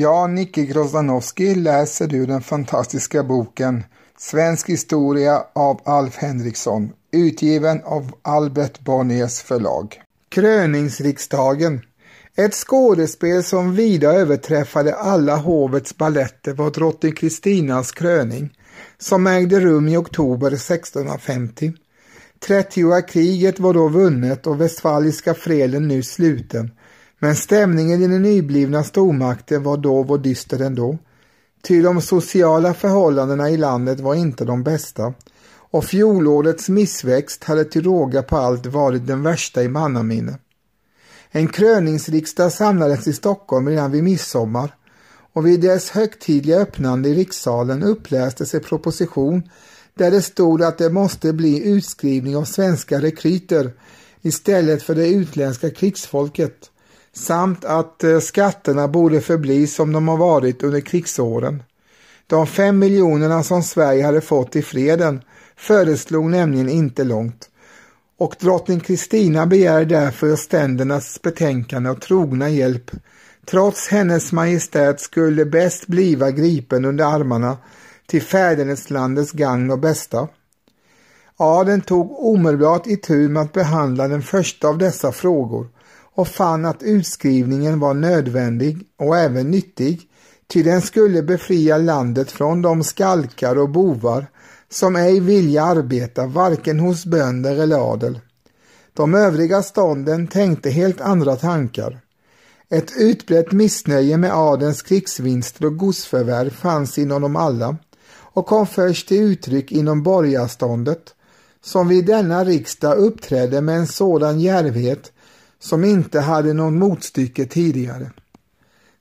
Ja, Nicke Grozdanowski läser du den fantastiska boken Svensk historia av Alf Henriksson, utgiven av Albert Bonniers förlag. Kröningsriksdagen ett skådespel som vida överträffade alla hovets balletter var drottning Kristinas kröning, som ägde rum i oktober 1650. Trettioa kriget var då vunnet och Westfaliska freden nu sluten, men stämningen i den nyblivna stormakten var då var dyster ändå. Ty de sociala förhållandena i landet var inte de bästa och fjolårets missväxt hade till råga på allt varit den värsta i mannaminne. En kröningsriksdag samlades i Stockholm redan vid midsommar och vid dess högtidliga öppnande i rikssalen upplästes en proposition där det stod att det måste bli utskrivning av svenska rekryter istället för det utländska krigsfolket samt att eh, skatterna borde förbli som de har varit under krigsåren. De fem miljonerna som Sverige hade fått i freden föreslog nämligen inte långt och drottning Kristina begär därför ständernas betänkande och trogna hjälp. Trots hennes majestät skulle bäst bliva gripen under armarna till fäderneslandets gagn och bästa. Adeln tog omedelbart itu med att behandla den första av dessa frågor och fann att utskrivningen var nödvändig och även nyttig, ty den skulle befria landet från de skalkar och bovar som ej vilja arbeta varken hos bönder eller adel. De övriga stånden tänkte helt andra tankar. Ett utbrett missnöje med adelns krigsvinster och godsförvärv fanns inom dem alla och kom först till uttryck inom borgarståndet som vid denna riksdag uppträdde med en sådan järvhet som inte hade någon motstycke tidigare.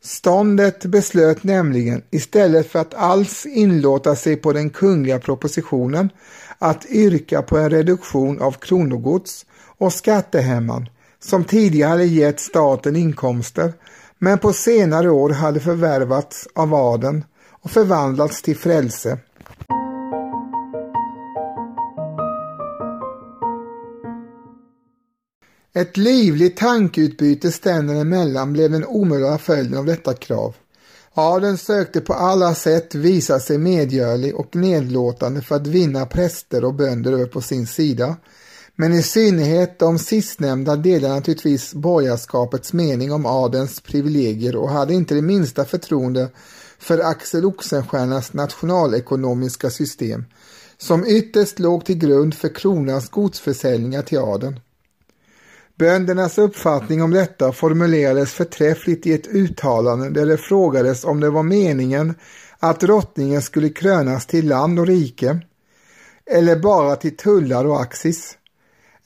Ståndet beslöt nämligen istället för att alls inlåta sig på den kungliga propositionen att yrka på en reduktion av kronogods och skattehämman som tidigare gett staten inkomster men på senare år hade förvärvats av adeln och förvandlats till frälse. Ett livligt tankeutbyte ständerna emellan blev den omedelbara följden av detta krav. Adeln sökte på alla sätt visa sig medgörlig och nedlåtande för att vinna präster och bönder över på sin sida. Men i synnerhet de sistnämnda delade naturligtvis borgarskapets mening om adelns privilegier och hade inte det minsta förtroende för Axel Oxenstiernas nationalekonomiska system, som ytterst låg till grund för kronans godsförsäljningar till adeln. Böndernas uppfattning om detta formulerades förträffligt i ett uttalande där det frågades om det var meningen att drottningen skulle krönas till land och rike eller bara till tullar och axis.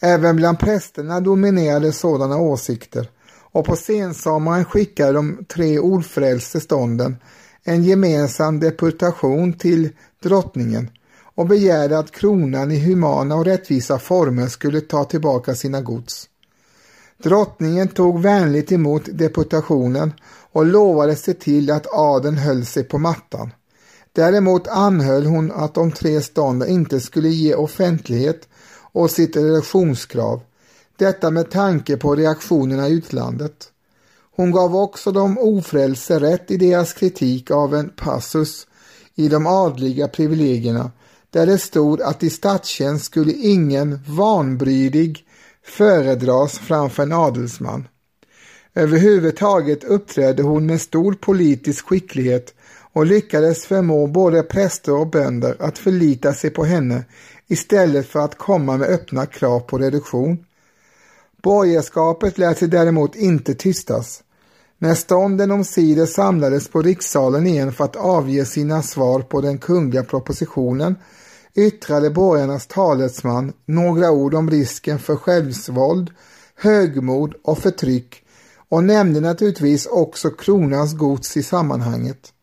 Även bland prästerna dominerade sådana åsikter och på sensommaren skickade de tre ordfrälste stånden en gemensam deputation till drottningen och begärde att kronan i humana och rättvisa former skulle ta tillbaka sina gods. Drottningen tog vänligt emot deputationen och lovade se till att adeln höll sig på mattan. Däremot anhöll hon att de tre stånden inte skulle ge offentlighet åt sitt reduktionskrav, detta med tanke på reaktionerna i utlandet. Hon gav också de ofrälse rätt i deras kritik av en passus i de adliga privilegierna där det stod att i statstjänst skulle ingen vanbrydig föredras framför en adelsman. Överhuvudtaget uppträdde hon med stor politisk skicklighet och lyckades förmå både präster och bönder att förlita sig på henne istället för att komma med öppna krav på reduktion. Borgerskapet lät sig däremot inte tystas. När stånden omsider samlades på rikssalen igen för att avge sina svar på den kungliga propositionen yttrade borgarnas talesman några ord om risken för självsvåld, högmod och förtryck och nämnde naturligtvis också kronans gods i sammanhanget.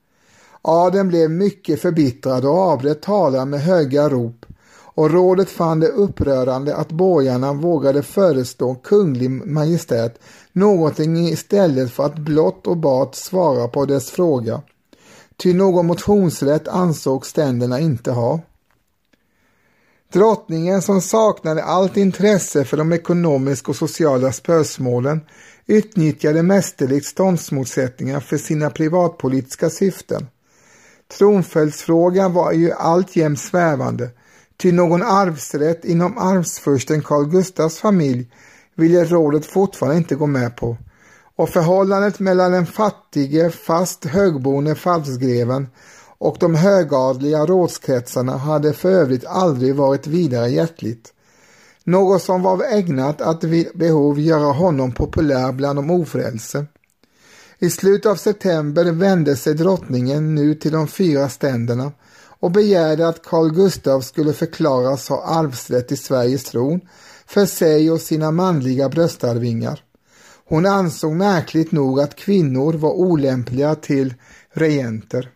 Adeln blev mycket förbittrad och avbröt talan med höga rop och rådet fann det upprörande att borgarna vågade förestå kunglig majestät någonting istället för att blott och bart svara på dess fråga. Ty någon motionsrätt ansåg ständerna inte ha. Drottningen som saknade allt intresse för de ekonomiska och sociala spörsmålen utnyttjade mästerligt ståndsmotsättningar för sina privatpolitiska syften. Tronföljdsfrågan var ju alltjämt svävande, ty någon arvsrätt inom arvsfursten Carl Gustavs familj ville rådet fortfarande inte gå med på och förhållandet mellan den fattige, fast högboende falskgreven och de högadliga rådskretsarna hade för övrigt aldrig varit vidare hjärtligt. Något som var ägnat att vid behov göra honom populär bland de ofrälse. I slutet av september vände sig drottningen nu till de fyra ständerna och begärde att Carl Gustaf skulle förklaras ha arvsrätt till Sveriges tron för sig och sina manliga bröstarvingar. Hon ansåg märkligt nog att kvinnor var olämpliga till regenter.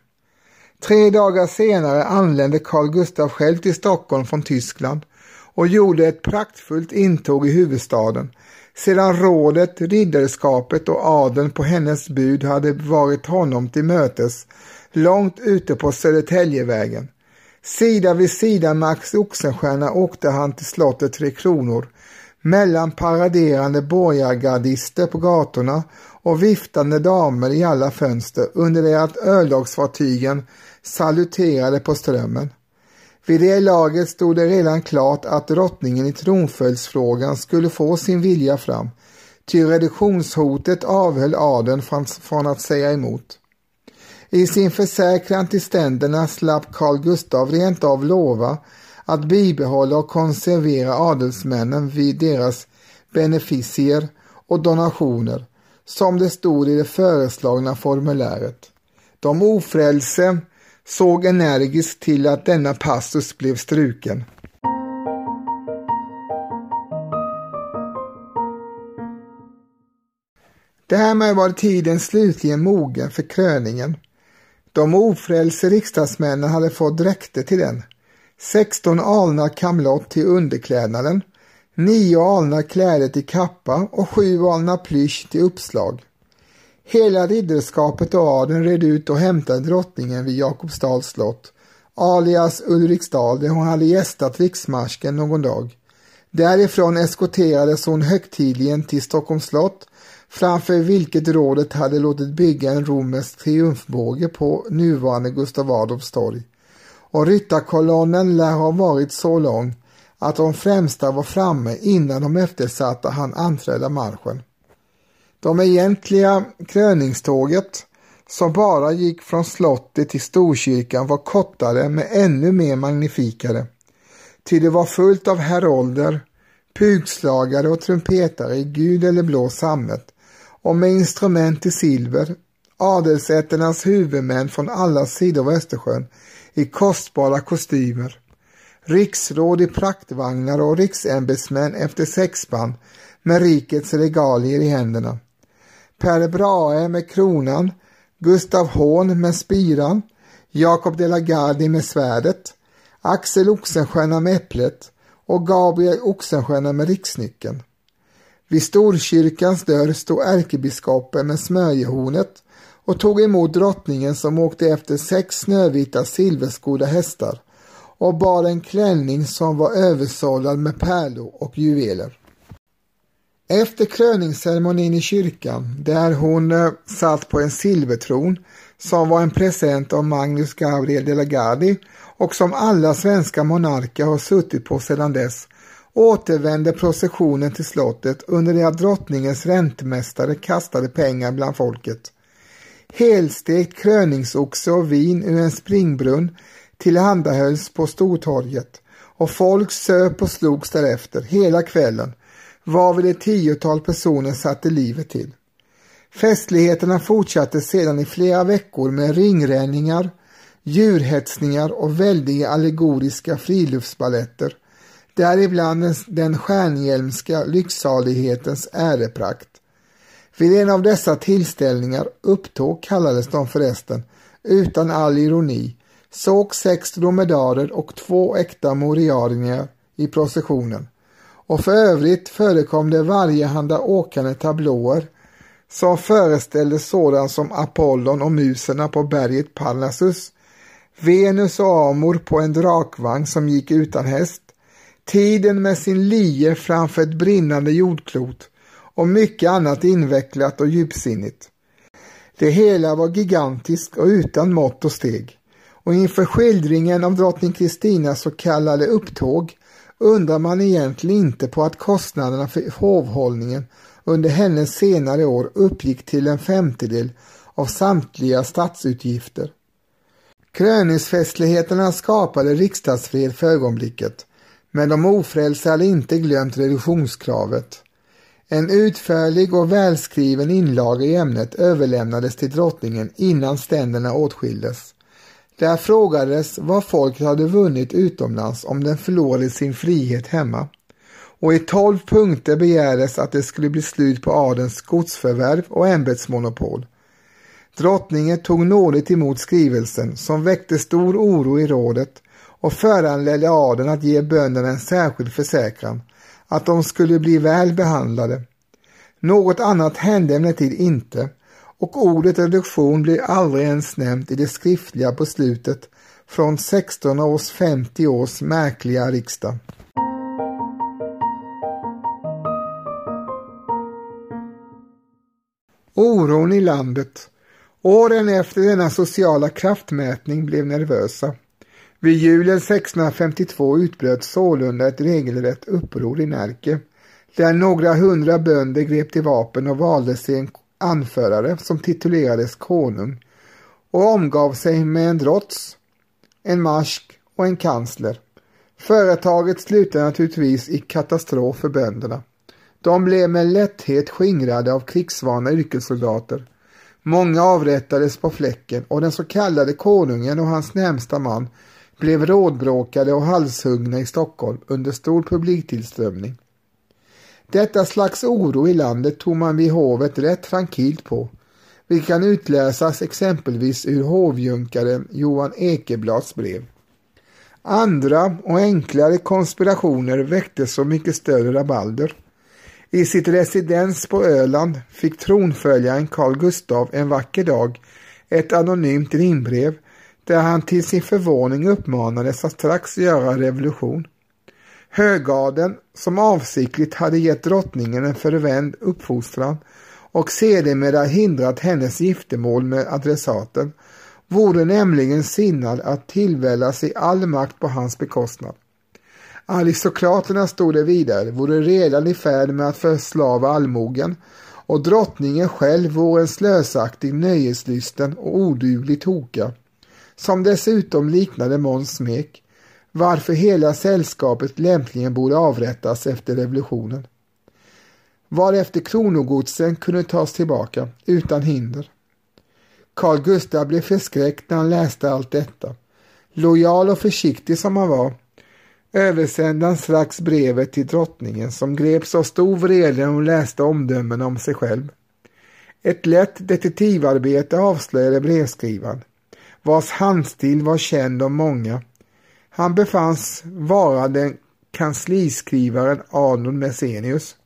Tre dagar senare anlände Carl Gustaf själv till Stockholm från Tyskland och gjorde ett praktfullt intåg i huvudstaden sedan rådet, ridderskapet och adeln på hennes bud hade varit honom till mötes långt ute på Södertäljevägen. Sida vid sida med Axel Oxenstierna åkte han till slottet Tre Kronor mellan paraderande borgargardister på gatorna och viftande damer i alla fönster under det att örlogsfartygen saluterade på strömmen. Vid det laget stod det redan klart att drottningen i tronföljdsfrågan skulle få sin vilja fram, ty reduktionshotet avhöll adeln från att säga emot. I sin försäkran till ständerna slapp Carl Gustav rent av lova att bibehålla och konservera adelsmännen vid deras beneficier och donationer, som det stod i det föreslagna formuläret. De ofrälse såg energiskt till att denna passus blev struken. Därmed var tiden slutligen mogen för kröningen. De ofrälse riksdagsmännen hade fått dräkter till den. 16 alnar kamlott till underklädnaden, 9 alnar kläder till kappa och 7 alnar plysch till uppslag. Hela ridderskapet och adeln red ut och hämtade drottningen vid Jakobsdals slott, alias Ulriksdal, där hon hade gästat riksmarsken någon dag. Därifrån eskorterades hon högtidligen till Stockholms slott, framför vilket rådet hade låtit bygga en romersk triumfbåge på nuvarande Gustav Adolfs torg. Och ryttarkolonnen lär ha varit så lång att de främsta var framme innan de eftersatta han anträda marschen. De egentliga kröningståget som bara gick från slottet till Storkyrkan var kortare men ännu mer magnifikare. Ty det var fullt av herolder, pugslagare och trumpetare i gul eller blå sammet och med instrument i silver, adelsätternas huvudmän från alla sidor av Östersjön i kostbara kostymer, riksråd i praktvagnar och riksämbetsmän efter sexband med rikets regalier i händerna. Per Brahe med kronan, Gustav Horn med spiran, Jakob de la Gardie med svärdet, Axel Oxenstierna med äpplet och Gabriel Oxenstierna med riksnyckeln. Vid Storkyrkans dörr stod ärkebiskopen med smörjehornet och tog emot drottningen som åkte efter sex snövita silverskodda hästar och bar en klänning som var översållad med pärlor och juveler. Efter kröningsceremonin i kyrkan, där hon eh, satt på en silvertron som var en present av Magnus Gabriel de la Gardie och som alla svenska monarker har suttit på sedan dess, återvände processionen till slottet under det att drottningens räntemästare kastade pengar bland folket. Helstekt kröningsoxe och vin ur en springbrunn tillhandahölls på Stortorget och folk söp och slogs därefter hela kvällen varvid ett tiotal personer satte livet till. Festligheterna fortsatte sedan i flera veckor med ringränningar, djurhetsningar och väldiga allegoriska friluftsballetter, däribland den, den stjärnhjälmska lycksalighetens äreprakt. Vid en av dessa tillställningar, upptåg kallades de förresten, utan all ironi, såg sex dromedarer och två äkta moriarier i processionen och för övrigt förekom det varjehanda åkande tablåer som föreställde sådant som Apollon och muserna på berget Parnassus, Venus och Amor på en drakvagn som gick utan häst, tiden med sin lie framför ett brinnande jordklot och mycket annat invecklat och djupsinnigt. Det hela var gigantiskt och utan mått och steg och inför skildringen av drottning Kristinas så kallade upptåg undrar man egentligen inte på att kostnaderna för hovhållningen under hennes senare år uppgick till en femtedel av samtliga statsutgifter. Kröningsfestligheterna skapade riksdagsfred för ögonblicket, men de ofrälse hade inte glömt reduktionskravet. En utförlig och välskriven inlaga i ämnet överlämnades till drottningen innan ständerna åtskildes. Där frågades vad folket hade vunnit utomlands om den förlorade sin frihet hemma. Och i tolv punkter begärdes att det skulle bli slut på adelns godsförvärv och ämbetsmonopol. Drottningen tog nådigt emot skrivelsen som väckte stor oro i rådet och föranledde adeln att ge bönderna en särskild försäkran att de skulle bli väl behandlade. Något annat hände emellertid inte och ordet reduktion blir aldrig ens nämnt i det skriftliga på slutet från 1650 års märkliga riksdag. Oron i landet. Åren efter denna sociala kraftmätning blev nervösa. Vid julen 1652 utbröt sålunda ett regelrätt uppror i Närke, där några hundra bönder grep till vapen och valde sig en anförare som titulerades konung och omgav sig med en drots, en marsk och en kansler. Företaget slutade naturligtvis i katastrof för bönderna. De blev med lätthet skingrade av krigsvana yrkessoldater. Många avrättades på fläcken och den så kallade konungen och hans närmsta man blev rådbråkade och halshuggna i Stockholm under stor publiktillströmning. Detta slags oro i landet tog man vid hovet rätt trankilt på, vilket kan utläsas exempelvis ur hovjunkaren Johan Ekeblads brev. Andra och enklare konspirationer väckte så mycket större rabalder. I sitt residens på Öland fick tronföljaren Carl Gustav en vacker dag ett anonymt ringbrev där han till sin förvåning uppmanades att strax göra revolution. Högaden, som avsiktligt hade gett drottningen en förvänd uppfostran och sedermera hindrat hennes giftermål med adressaten, vore nämligen sinnad att tillvälla sig all makt på hans bekostnad. Aristokraterna stod det vidare, vore redan i färd med att förslava allmogen och drottningen själv vore en slösaktig, nöjeslysten och oduglig toka, som dessutom liknade Måns smek, varför hela sällskapet lämpligen borde avrättas efter revolutionen. Varefter kronogodsen kunde tas tillbaka utan hinder. Carl Gustaf blev förskräckt när han läste allt detta. Lojal och försiktig som han var översände han strax brevet till drottningen som greps av stor vrede när hon läste omdömen om sig själv. Ett lätt detektivarbete avslöjade brevskrivaren, vars handstil var känd av många han befanns vara den kansliskrivaren Arnold Messenius.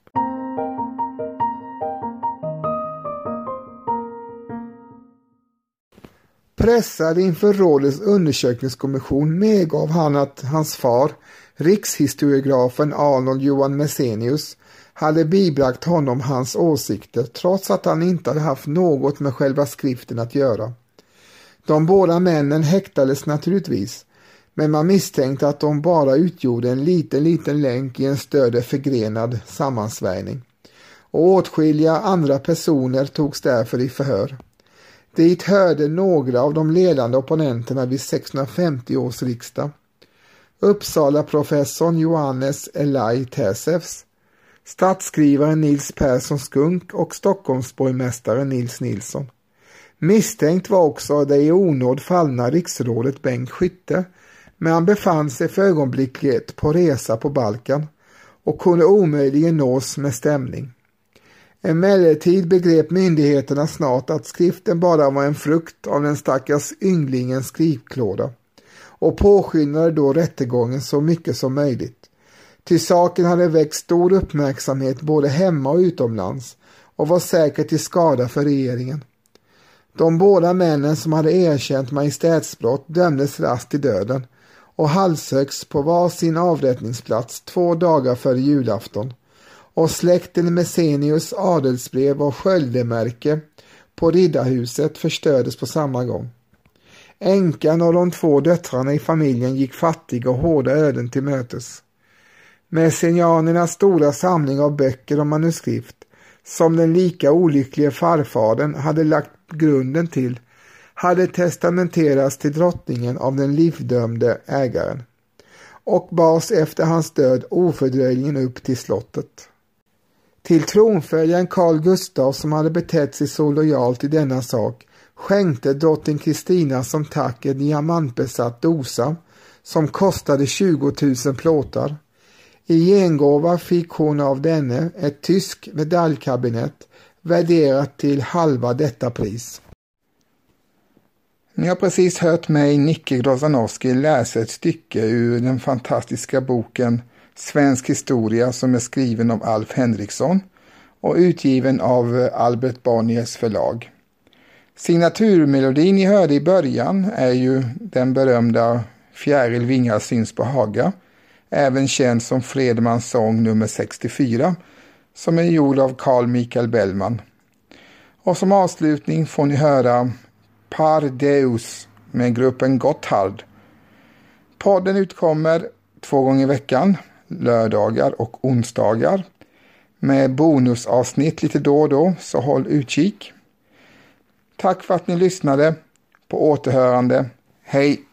Pressad inför rådets undersökningskommission medgav han att hans far, rikshistoriografen Arnold Johan Messenius, hade bibragt honom hans åsikter trots att han inte hade haft något med själva skriften att göra. De båda männen häktades naturligtvis men man misstänkte att de bara utgjorde en liten, liten länk i en större förgrenad sammansvärjning. Och åtskilliga andra personer togs därför i förhör. Dit hörde några av de ledande opponenterna vid 650 års riksdag. Uppsala professorn Johannes Elai Tesefs, statsskrivaren Nils Persson Skunk och Stockholmsborgmästaren Nils Nilsson. Misstänkt var också det i onåd fallna riksrådet Bengt Skytte men han befann sig för ögonblicket på resa på Balkan och kunde omöjligen nås med stämning. Emellertid begrep myndigheterna snart att skriften bara var en frukt av den stackars ynglingens skrivklåda och påskyndade då rättegången så mycket som möjligt. Till saken hade väckt stor uppmärksamhet både hemma och utomlands och var säkert till skada för regeringen. De båda männen som hade erkänt majestätsbrott dömdes raskt till döden och halshöggs på var sin avrättningsplats två dagar före julafton och släkten Messenius adelsbrev och sköldemärke på riddarhuset förstördes på samma gång. Änkan och de två döttrarna i familjen gick fattiga och hårda öden till mötes. Messenianernas stora samling av böcker och manuskript, som den lika olycklige farfadern hade lagt grunden till, hade testamenterats till drottningen av den livdömde ägaren och bars efter hans död ofördröjligen upp till slottet. Till tronföljaren Carl Gustaf som hade betett sig så lojalt i denna sak skänkte drottning Kristina som tack en diamantbesatt dosa som kostade 20 000 plåtar. I gengåva fick hon av denne ett tysk medaljkabinett värderat till halva detta pris. Ni har precis hört mig, Nicke Grozanowski, läsa ett stycke ur den fantastiska boken Svensk historia som är skriven av Alf Henriksson och utgiven av Albert Bonniers förlag. Signaturmelodin ni hörde i början är ju den berömda Fjäril vingar syns på Haga, även känd som Fredmans sång nummer 64, som är gjord av Carl Michael Bellman. Och som avslutning får ni höra Par Deus med gruppen Gotthard. Podden utkommer två gånger i veckan, lördagar och onsdagar, med bonusavsnitt lite då och då, så håll utkik. Tack för att ni lyssnade. På återhörande. Hej!